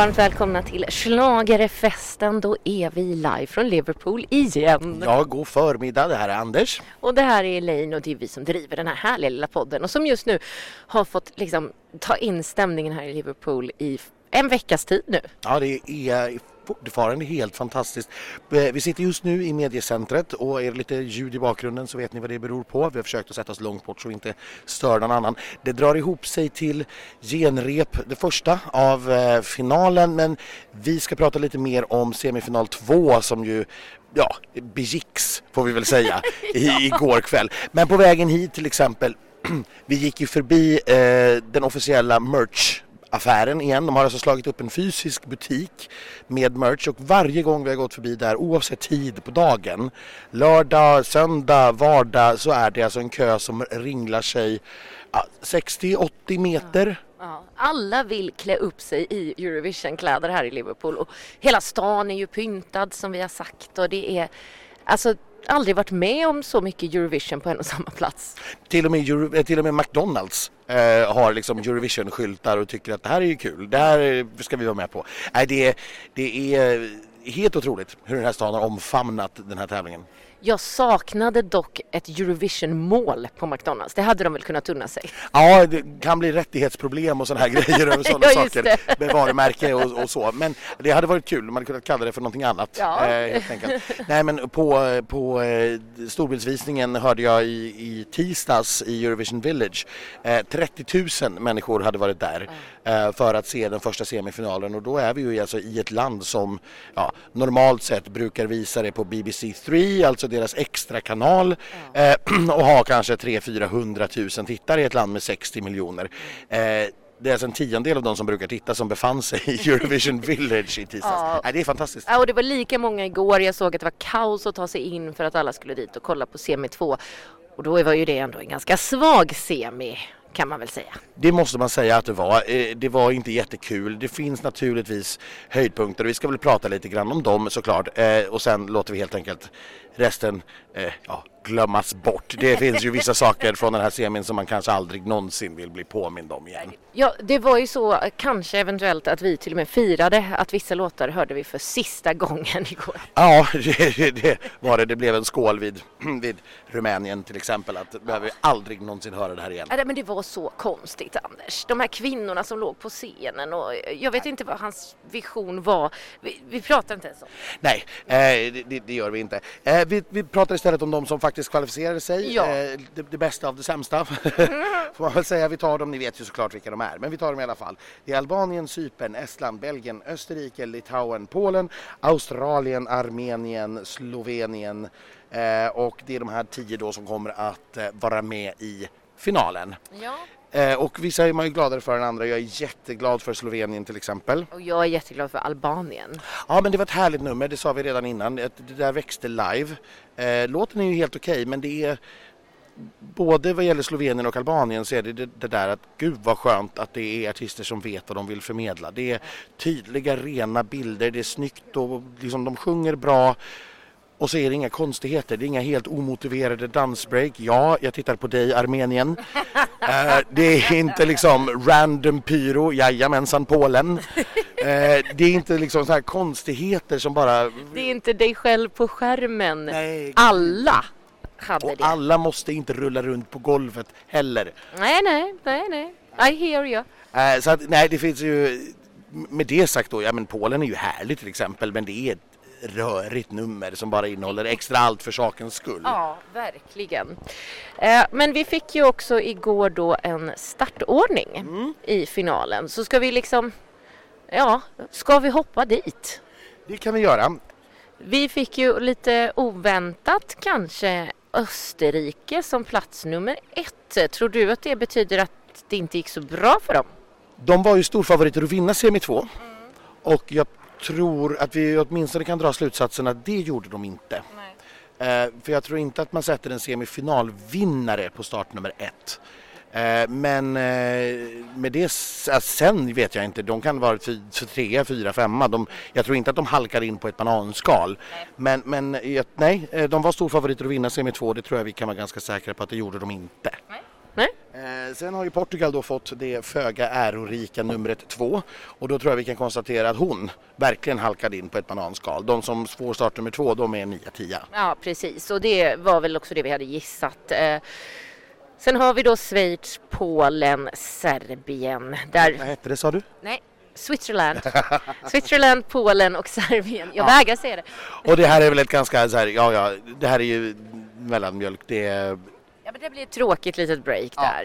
varmt välkomna till Schlagerfesten. Då är vi live från Liverpool igen. Ja, god förmiddag. Det här är Anders. Och det här är Elaine och det är vi som driver den här härliga lilla podden och som just nu har fått liksom ta in stämningen här i Liverpool i en veckas tid nu. Ja, det är fortfarande helt fantastiskt. Eh, vi sitter just nu i mediecentret och är det lite ljud i bakgrunden så vet ni vad det beror på. Vi har försökt att sätta oss långt bort så vi inte stör någon annan. Det drar ihop sig till genrep, det första av eh, finalen, men vi ska prata lite mer om semifinal 2 som ju ja, begicks får vi väl säga i, igår kväll. Men på vägen hit till exempel, vi gick ju förbi eh, den officiella merch affären igen. De har alltså slagit upp en fysisk butik med merch och varje gång vi har gått förbi där oavsett tid på dagen, lördag, söndag, vardag så är det alltså en kö som ringlar sig ja, 60-80 meter. Ja, alla vill klä upp sig i Eurovision-kläder här i Liverpool och hela stan är ju pyntad som vi har sagt och det är alltså aldrig varit med om så mycket Eurovision på en och samma plats. Till och med, Euro, eh, till och med McDonalds eh, har liksom Eurovision-skyltar och tycker att det här är ju kul, det här ska vi vara med på. Nej, det, det är helt otroligt hur den här staden har omfamnat den här tävlingen. Jag saknade dock ett Eurovision-mål på McDonalds. Det hade de väl kunnat unna sig? Ja, det kan bli rättighetsproblem och sådana här grejer över sådana ja, saker med varumärke och, och, så. Men det hade varit kul, man hade kunnat kalla det för någonting annat. Ja. Eh. Nej, men på, på eh, storbildsvisningen hörde jag i, i tisdags i Eurovision Village eh, 30 000 människor hade varit där eh, för att se den första semifinalen och då är vi ju alltså i ett land som ja, normalt sett brukar visa det på BBC 3, alltså deras extra kanal ja. eh, och har kanske 300-400 000 tittare i ett land med 60 miljoner. Eh, det är alltså en tiondel av de som brukar titta som befann sig i Eurovision Village i tisdags. Ja. Nej, det är fantastiskt. Ja, och det var lika många igår. Jag såg att det var kaos att ta sig in för att alla skulle dit och kolla på semi 2. Och då var ju det ändå en ganska svag semi kan man väl säga. Det måste man säga att det var. Eh, det var inte jättekul. Det finns naturligtvis höjdpunkter och vi ska väl prata lite grann om dem såklart. Eh, och sen låter vi helt enkelt resten eh, ja, glömmas bort. Det finns ju vissa saker från den här semin som man kanske aldrig någonsin vill bli påmind om igen. Ja, det var ju så kanske eventuellt att vi till och med firade att vissa låtar hörde vi för sista gången igår. Ja, det, det var det. Det blev en skål vid, vid Rumänien till exempel. Att ja. behöver vi aldrig någonsin höra det här igen. Ja, men det var så konstigt Anders. De här kvinnorna som låg på scenen och jag vet inte vad hans vision var. Vi, vi pratar inte ens om Nej, eh, det, det, gör vi inte. Eh, vi, vi pratar istället om de som faktiskt kvalificerade sig. Ja. Eh, det, det, bästa av det sämsta får man väl säga. Vi tar dem, ni vet ju såklart vilka de är, men vi tar dem i alla fall. Det är Albanien, Cypern, Estland, Belgien, Österrike, Litauen, Polen, Australien, Armenien, Slovenien eh, och det är de här tio då som kommer att eh, vara med i finalen. Ja. Eh, och vissa är man ju gladare för än andra. Jag är jätteglad för Slovenien till exempel. Och jag är jätteglad för Albanien. Ja men det var ett härligt nummer, det sa vi redan innan. Det där växte live. Eh, låten är ju helt okej okay, men det är både vad gäller Slovenien och Albanien så är det, det det där att gud vad skönt att det är artister som vet vad de vill förmedla. Det är tydliga rena bilder, det är snyggt och liksom de sjunger bra. Och så är det inga konstigheter, det är inga helt omotiverade dansbreak. Ja, jag tittar på dig Armenien. uh, det är inte liksom random pyro, jajamensan Polen. Uh, det är inte liksom så här konstigheter som bara... Det är inte dig själv på skärmen. Nej. Alla hade och det. alla måste inte rulla runt på golvet heller. Nej, nej, nej, nej. I hear you. Uh, så att, nej, det finns ju... Med det sagt då, ja men Polen är ju härligt till exempel men det är rörigt nummer som bara innehåller extra allt för sakens skull. Ja, verkligen. Eh, men vi fick ju också igår då en startordning mm. i finalen. Så ska vi liksom, ja, ska vi hoppa dit? Det kan vi göra. Vi fick ju lite oväntat kanske Österrike som plats nummer ett. Tror du att det betyder att det inte gick så bra för dem? De var ju storfavoriter att vinna semi 2 mm. och jag tror att vi åtminstone kan dra slutsatsen att det gjorde de inte. Eh, för jag tror inte att man sätter en semifinalvinnare på startnummer ett. Eh, men eh, med det sen vet jag inte, de kan vara trea, fyra, femma. De, jag tror inte att de halkar in på ett bananskal. Nej. Men, men nej, eh, de var storfavoriter att vinna semi två, det tror jag vi kan vara ganska säkra på att det gjorde de inte. Nej. Nej. Eh, sen har ju Portugal då fått det föga ärorika numret två och då tror jag vi kan konstatera att hon verkligen halkade in på ett bananskal. De som får startnummer två, de är 9-10. Ja, precis. Och det var väl också det vi hade gissat. Eh, sen har vi då Schweiz, Polen, Serbien. Där... Vad hette det sa du? Nej, Switzerland. Switzerland, Polen och Serbien. Jag ja. vägrar säga det. Och det här är väl ett ganska så här, ja ja, det här är ju mellanmjölk. Det är Ja, men det blir ett tråkigt litet break ja, där.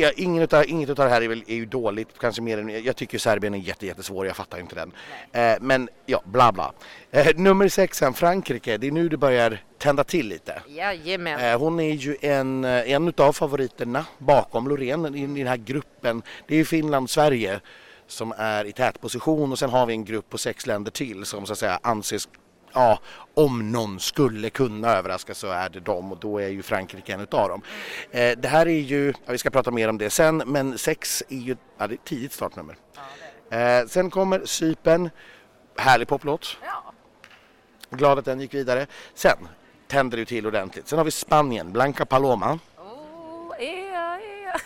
Ja, ingen utav, inget utav det här är, väl, är ju dåligt, kanske mer än, jag tycker Serbien är jätte, jättesvår, jag fattar inte den. Eh, men ja, bla bla. Eh, nummer sex sen, Frankrike, det är nu det börjar tända till lite. Jajamän. Eh, hon är ju en, eh, en utav favoriterna bakom Loreen i, i den här gruppen. Det är ju Finland, Sverige som är i tätposition och sen har vi en grupp på sex länder till som så att säga anses ja, om någon skulle kunna överraska så är det dem och då är ju Frankrike en utav dem. Eh, det här är ju, ja, vi ska prata mer om det sen, men sex är ju ja, det är ett tidigt startnummer. Eh, sen kommer Sypen, härlig poplåt. Glad att den gick vidare. Sen tänder det till ordentligt. Sen har vi Spanien, Blanca Paloma. Oh, ea, ea.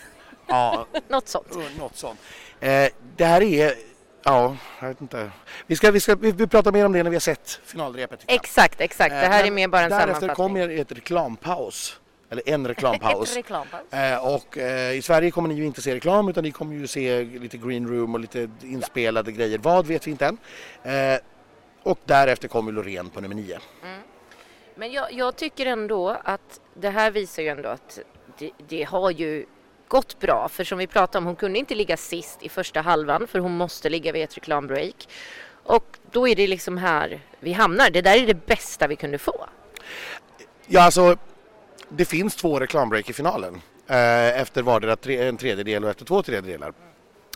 Ja, något sånt. Något sånt. Eh, det här är Ja, jag vet inte. Vi, ska, vi, ska, vi, vi pratar mer om det när vi har sett finalrepet. Exakt, exakt. Det här är mer bara en därefter sammanfattning. Därefter kommer ett reklampaus. Eller en reklampaus. ett reklampaus. Eh, och eh, i Sverige kommer ni ju inte se reklam utan ni kommer ju se lite green room och lite inspelade ja. grejer. Vad vet vi inte än. Eh, och därefter kommer Loreen på nummer nio. Mm. Men jag, jag, tycker ändå att det här visar ju ändå att det, det har ju gått bra. För som vi pratade om, hon kunde inte ligga sist i första halvan för hon måste ligga vid ett reklambreak. Och då är det liksom här vi hamnar. Det där är det bästa vi kunde få. Ja, alltså det finns två reklambreak i finalen. Eh, efter vardera tre, en tredjedel och efter två tredjedelar.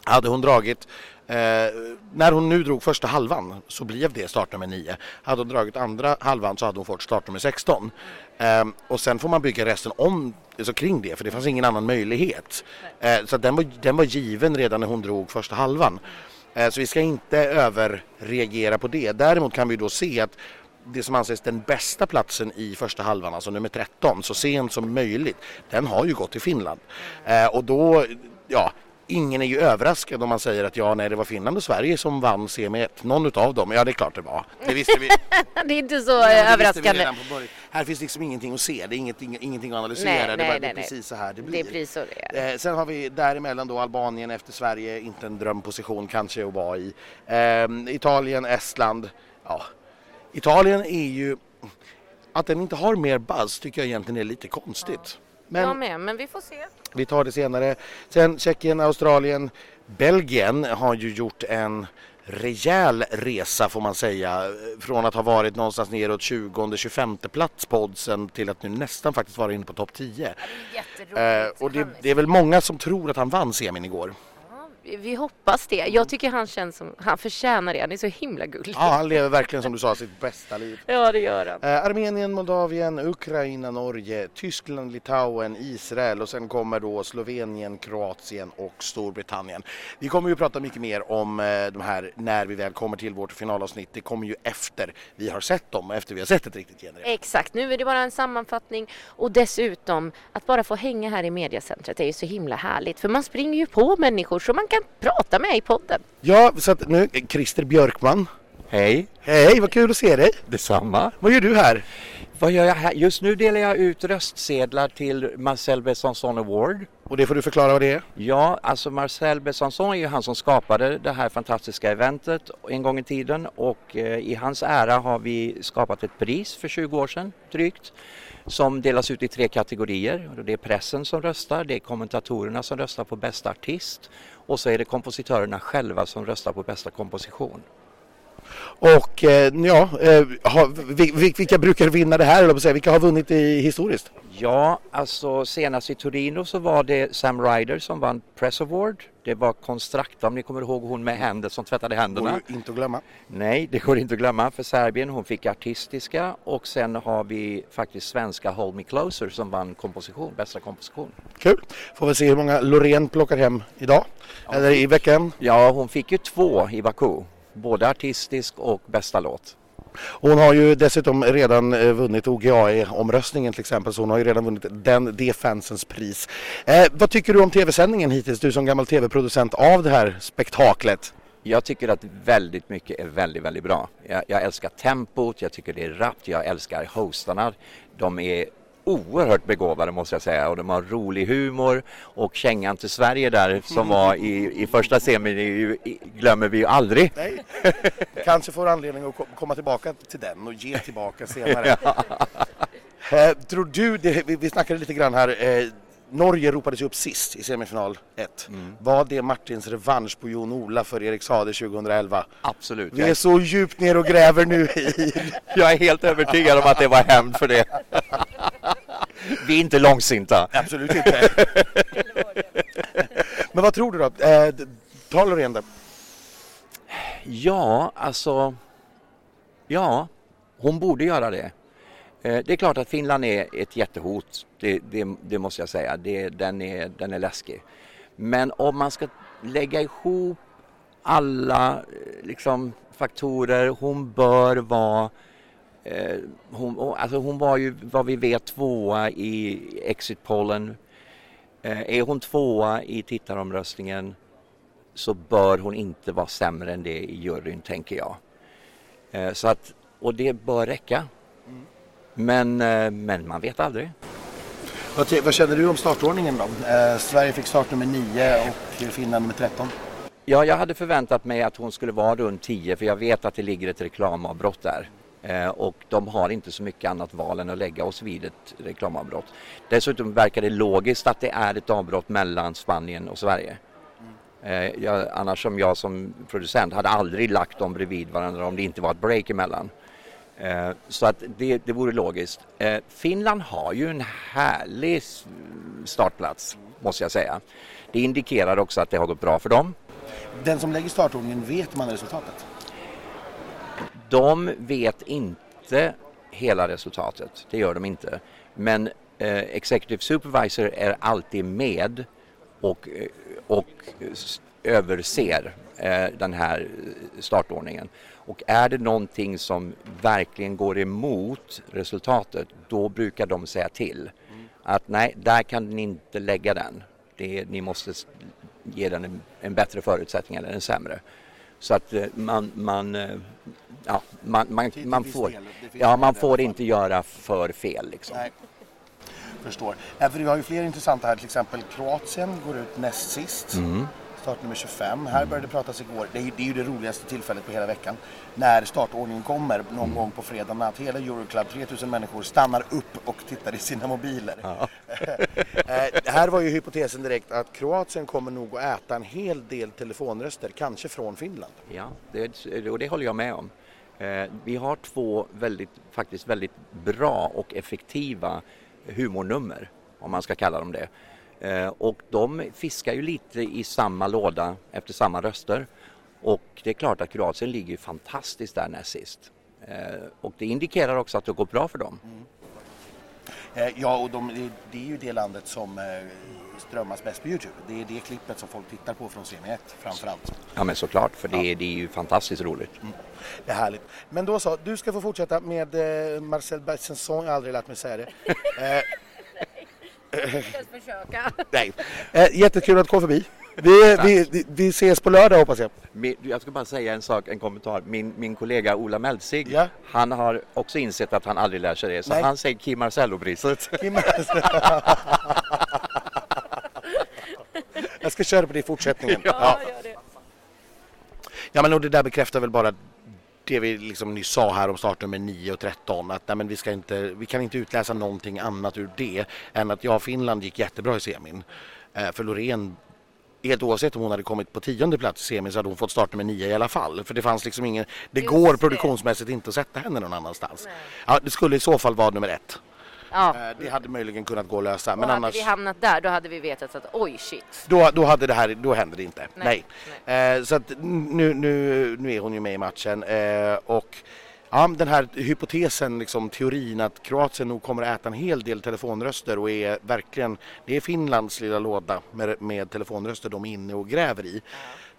Hade hon dragit, eh, när hon nu drog första halvan så blev det startnummer 9. Hade hon dragit andra halvan så hade hon fått startnummer 16. Eh, och sen får man bygga resten om alltså kring det för det fanns ingen annan möjlighet. Eh, så den var, den var given redan när hon drog första halvan. Eh, så vi ska inte överreagera på det. Däremot kan vi då se att det som anses den bästa platsen i första halvan, alltså nummer 13, så sent som möjligt, den har ju gått till Finland. Eh, och då, ja, ingen är ju överraskad om man säger att ja, nej, det var Finland och Sverige som vann semi 1. Någon utav dem, ja det är klart det var. Det visste vi. det är inte så ja, överraskande. Här finns liksom ingenting att se, det är ingenting, ingenting att analysera. Nej, det är bara nej, precis nej. så här det blir. Det är precis så det är. Eh, sen har vi däremellan då Albanien efter Sverige, inte en drömposition kanske att vara i. Eh, Italien, Estland, ja. Italien är ju, att den inte har mer buzz tycker jag egentligen är lite konstigt. Men, jag med, men vi får se. Vi tar det senare. Sen Tjeckien, Australien, Belgien har ju gjort en rejäl resa får man säga. Från att ha varit någonstans neråt 20-25 plats på oddsen till att nu nästan faktiskt vara inne på topp 10. Det är eh, och det, det, är väl många som tror att han vann semin igår vi hoppas det. Jag tycker han känns som, han förtjänar det. Han är så himla gullig. Ja, han lever verkligen som du sa sitt bästa liv. Ja, det gör han. Eh, Armenien, Moldavien, Ukraina, Norge, Tyskland, Litauen, Israel och sen kommer då Slovenien, Kroatien och Storbritannien. Vi kommer ju prata mycket mer om eh, de här när vi väl kommer till vårt finalavsnitt. Det kommer ju efter vi har sett dem, efter vi har sett ett riktigt genrep. Exakt, nu är det bara en sammanfattning och dessutom att bara få hänga här i mediacentret är ju så himla härligt för man springer ju på människor som man kan prata med i podden. Ja, så att nu, Christer Björkman. Hej! Hej, vad kul att se dig! Detsamma! Vad gör du här? Vad gör jag här? Just nu delar jag ut röstsedlar till Marcel Besançon Award. Och det får du förklara vad det är? Ja, alltså Marcel Besançon är ju han som skapade det här fantastiska eventet en gång i tiden och eh, i hans ära har vi skapat ett pris för 20 år sedan drygt som delas ut i tre kategorier. Det är pressen som röstar, det är kommentatorerna som röstar på bästa artist och så är det kompositörerna själva som röstar på bästa komposition. Och eh, ja, eh, vilka brukar vinna det här? Eller vilka har vunnit i historiskt? Ja, alltså senast i Torino så var det Sam Ryder som vann Press Award. Det var Constracta, om ni kommer ihåg hon med händer som tvättade händerna. Går inte att glömma. Nej, det går inte att glömma för Serbien. Hon fick artistiska och sen har vi faktiskt svenska Hold Me Closer som vann komposition, bästa komposition. Kul! Får vi se hur många Loreen plockar hem idag, ja, eller i veckan. Ja, hon fick ju två i Baku både artistisk och bästa låt. Hon har ju dessutom redan eh, vunnit OGAE-omröstningen till exempel så hon har ju redan vunnit den, det fansens pris. Eh, vad tycker du om tv-sändningen hittills, du som gammal tv-producent av det här spektaklet? Jag tycker att väldigt mycket är väldigt, väldigt bra. Jag, jag älskar tempot, jag tycker det är rappt, jag älskar hostarna. De är oerhört begåvade måste jag säga och de har rolig humor och kängan till Sverige där som var i, i första semin glömmer vi ju aldrig. Nej. Kanske får anledning att komma tillbaka till den och ge tillbaka senare. ja. Eh, tror du, det, vi, vi snackade lite grann här, eh, Norge ropades ju upp sist i semifinal 1. Mm. Var det Martins revansch på Jon Ola för Erik Sade 2011? Absolut. Vi är så djupt ner och gräver nu i... Jag är helt övertygad om att det var hämnd för det. Vi är inte långsinta. Absolut inte. Men vad tror du då? Eh, ta Loreen där. Ja, alltså... Ja, hon borde göra det. Eh, det är klart att Finland är ett jättehot, det, det, det måste jag säga. Det, den, är, den är läskig. Men om man ska lägga ihop alla eh, liksom, faktorer, hon bör vara hon, alltså hon var ju vad vi vet tvåa i exitpollen. Eh, är hon tvåa i tittaromröstningen så bör hon inte vara sämre än det i juryn tänker jag. Eh, så att, och det bör räcka. Men, eh, men man vet aldrig. Vad, vad känner du om startordningen då? Eh, Sverige fick start nummer 9 och Finland nummer 13. Ja, jag hade förväntat mig att hon skulle vara runt 10 för jag vet att det ligger ett reklamavbrott där. Eh, och de har inte så mycket annat val än att lägga oss vid ett reklamavbrott. Dessutom verkar det logiskt att det är ett avbrott mellan Spanien och Sverige. Eh, jag, annars som jag som producent hade aldrig lagt dem bredvid varandra om det inte var ett break emellan. Eh, så att det, det vore logiskt. Finland har ju en härlig startplats måste jag säga. Det indikerar också att det har gått bra för dem. Den som lägger startordningen, vet man resultatet? De vet inte hela resultatet, det gör de inte. Men eh, Executive Supervisor är alltid med och, eh, och överser eh, den här startordningen. Och är det någonting som verkligen går emot resultatet, då brukar de säga till. Att nej, där kan ni inte lägga den. Det, ni måste ge den en, en bättre förutsättning eller en sämre. Så att eh, man, man, eh, ja, man, man, man får, ja, man får inte göra för fel. Liksom. Nej. Förstår. för vi har ju fler intressanta här, till exempel Kroatien går ut näst sist. Mm startnummer 25. Här började det pratas igår, det är, det är ju det roligaste tillfället på hela veckan, när startordningen kommer någon mm. gång på fredag natt. Hela Euroclub, 3000 människor, stannar upp och tittar i sina mobiler. Ja. Eh, här var ju hypotesen direkt att Kroatien kommer nog att äta en hel del telefonröster, kanske från Finland. Ja, det, och det håller jag med om. Eh, vi har två väldigt, faktiskt väldigt bra och effektiva humornummer, om man ska kalla dem det. Eh, och de fiskar ju lite i samma låda efter samma röster. Och det är klart att Kroatien ligger fantastiskt där näst sist. Eh, och det indikerar också att det går bra för dem. Mm. Eh, ja, och de, det, är ju det landet som strömmas bäst på Youtube. Det är det klippet som folk tittar på från scen 1 framförallt. Ja men såklart, för det, ja. det är ju fantastiskt roligt. Mm. Det är härligt. Men då så, du ska få fortsätta med Marcel Bergsenson, jag har aldrig lärt mig säga det. försöka. Nej. Eh, jättekul att komma förbi. Vi, vi, vi ses på lördag hoppas jag. Jag ska bara säga en sak, en kommentar. Min, min kollega Ola Meltzig, ja. han har också insett att han aldrig lär sig det. Så Nej. han säger Kim Marcello-priset. jag ska köra på det i fortsättningen. Ja, ja. ja men och det där bekräftar väl bara det vi liksom nyss sa här om startnummer 9 och 13 att nej, men vi, ska inte, vi kan inte utläsa någonting annat ur det än att ja, Finland gick jättebra i semin. Eh, för Loreen helt oavsett om hon hade kommit på tionde plats i semin så hade hon fått startnummer 9 i alla fall. För det fanns liksom ingen, det Just går produktionsmässigt inte att sätta henne någon annanstans. Ja, det skulle i så fall vara nummer ett. Ja. Eh, det hade möjligen kunnat gå att lösa. Och men hade annars... vi hamnat där då hade vi vetat att oj shit. Då, då, hade det här, då hände det inte. Nej. Nej. Eh, så att nu, nu, nu är hon ju med i matchen. Eh, och ja, den här hypotesen, liksom, teorin att Kroatien nog kommer att äta en hel del telefonröster och är verkligen, det är Finlands lilla låda med, med telefonröster de är inne och gräver i.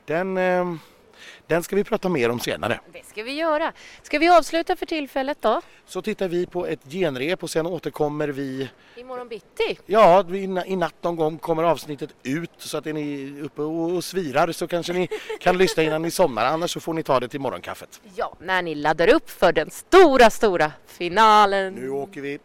Den, eh, Den ska vi prata mer om senare. Det ska vi göra. Ska vi avsluta för tillfället då? Så tittar vi på ett genrep och sen återkommer vi Imorgon bitti? Ja, i natt någon gång kommer avsnittet ut så att är ni uppe och svirar så kanske ni kan lyssna innan ni somnar annars så får ni ta det till morgonkaffet. Ja, när ni laddar upp för den stora, stora finalen. Nu åker vi!